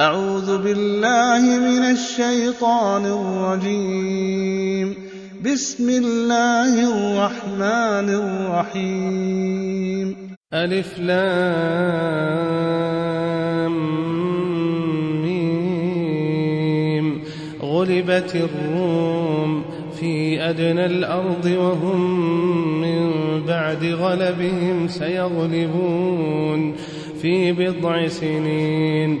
أعوذ بالله من الشيطان الرجيم. بسم الله الرحمن الرحيم. ألف لام ميم. غلبت الروم في أدنى الأرض وهم من بعد غلبهم سيغلبون في بضع سنين.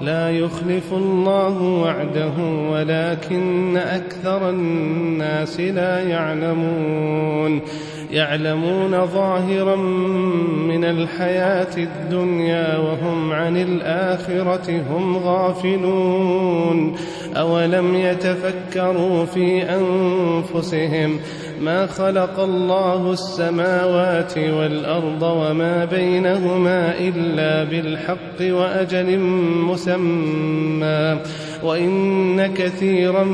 لا يخلف الله وعده ولكن أكثر الناس لا يعلمون. يعلمون ظاهرا من الحياة الدنيا وهم عن الآخرة هم غافلون. أولم يتفكروا في أنفسهم ما خلق الله السماوات والأرض وما بينهما إلا بالحق وأجل مسمى. وإن كثيرا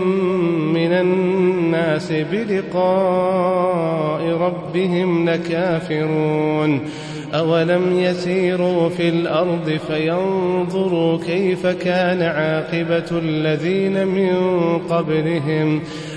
من الناس بلقاء ربهم لكافرون. أولم يسيروا في الأرض فينظروا كيف كان عاقبة الذين من قبلهم؟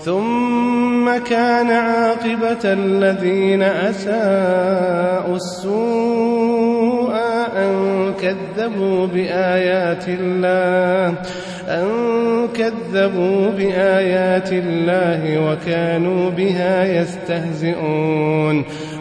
ثم كان عاقبة الذين أساءوا السوء أن كذبوا بآيات الله أن كذبوا بآيات الله وكانوا بها يستهزئون.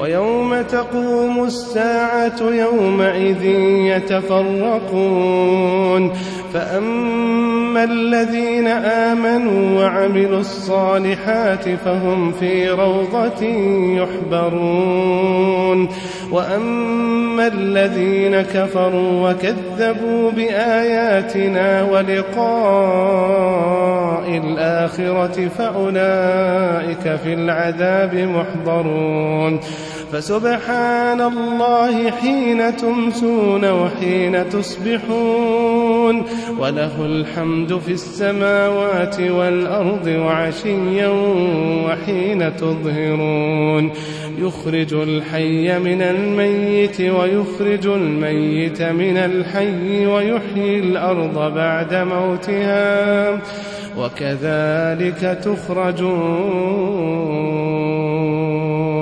ويوم تقوم الساعة يومئذ يتفرقون. فأما الذين آمنوا وعملوا الصالحات فهم في روضة يحبرون. وأما الذين كفروا وكذبوا بآياتنا ولقاء الآخرة فأولئك في العذاب محضرون. فسبحان الله حين تمسون وحين تصبحون. وله الحمد في السماوات والأرض وعشيا وحين تظهرون. يخرج الحي من الميت ويخرج الميت من الحي ويحيي الأرض بعد موتها. وكذلك تخرجون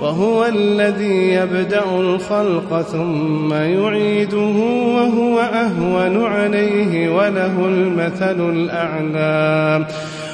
وهو الذي يبدأ الخلق ثم يعيده وهو أهون عليه وله المثل الأعلى.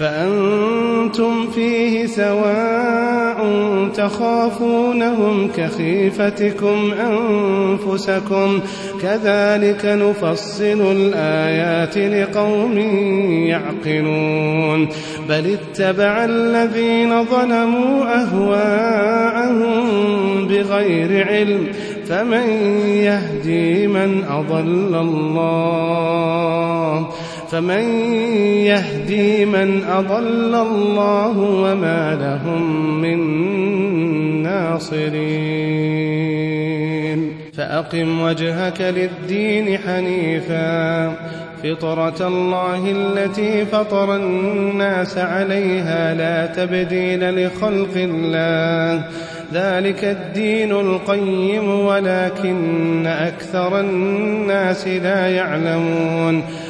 فأنتم فيه سواء تخافونهم كخيفتكم أنفسكم كذلك نفصل الآيات لقوم يعقلون بل اتبع الذين ظلموا أهواءهم بغير علم فمن يهدي من أضل الله فمن يهدي من أضل الله وما لهم من ناصرين. فأقم وجهك للدين حنيفا. فطرة الله التي فطر الناس عليها لا تبديل لخلق الله. ذلك الدين القيم ولكن أكثر الناس لا يعلمون.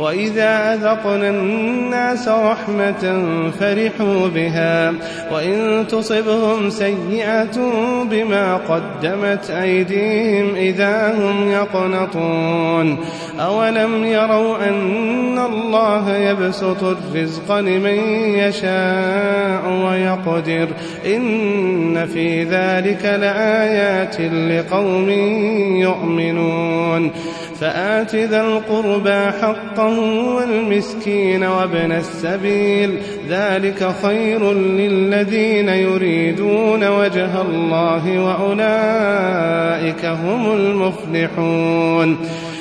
وإذا أذقنا الناس رحمة فرحوا بها وإن تصبهم سيئة بما قدمت أيديهم إذا هم يقنطون. أولم يروا أن الله يبسط الرزق لمن يشاء ويقدر إن في ذلك لآيات لقوم يؤمنون. فآت ذا القربى حقه والمسكين وابن السبيل ذلك خير للذين يريدون وجه الله وأولئك هم المفلحون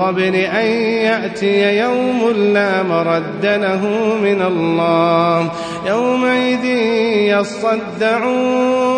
قبل أن يأتي يوم لا مرد له من الله. يومئذ يصدعون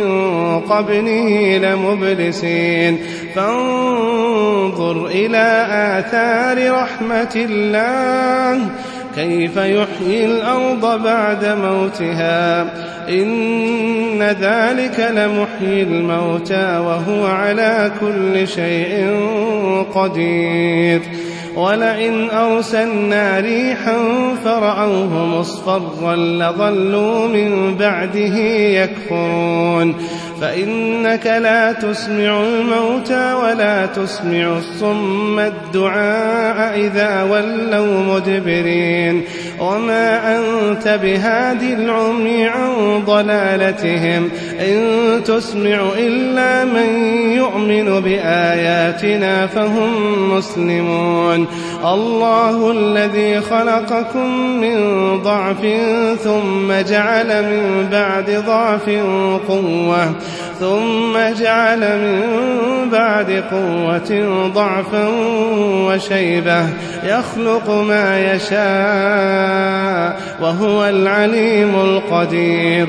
من قبله لمبلسين. فانظر إلى آثار رحمة الله. كيف يحيي الأرض بعد موتها. إن ذلك لمحيي الموتى وهو على كل شيء قدير. ولئن أرسلنا ريحا فرأوه مصفرا لظلوا من بعده يكفرون. فإنك لا تسمع الموتى ولا تسمع الصم الدعاء إذا ولوا مدبرين. وما أنت بهادي العمي عن ضلالتهم. إن تسمع إلا من يؤمن بآياتنا فهم مسلمون. الله الذي خلقكم من ضعف ثم جعل من بعد ضعف قوة. ثم جعل من بعد قوة ضعفا وشيبة يخلق ما يشاء وهو العليم القدير.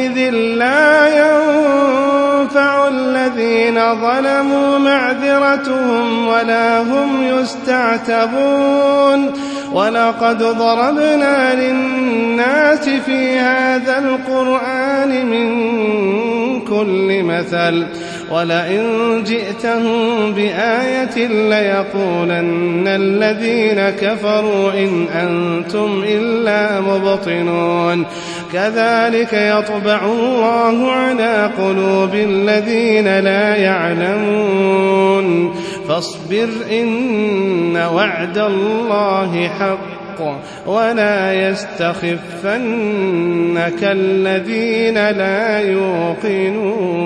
ظلموا معذرتهم ولا هم يستعتبون ولقد ضربنا للناس في هذا القرآن من كل مثل ولئن جئتهم بآية ليقولن الذين كفروا إن أنتم إلا مبطنون. كذلك يطبع الله على قلوب الذين لا يعلمون. فاصبر إن وعد الله حق. الحق ولا يستخفنك الذين لا يوقنون.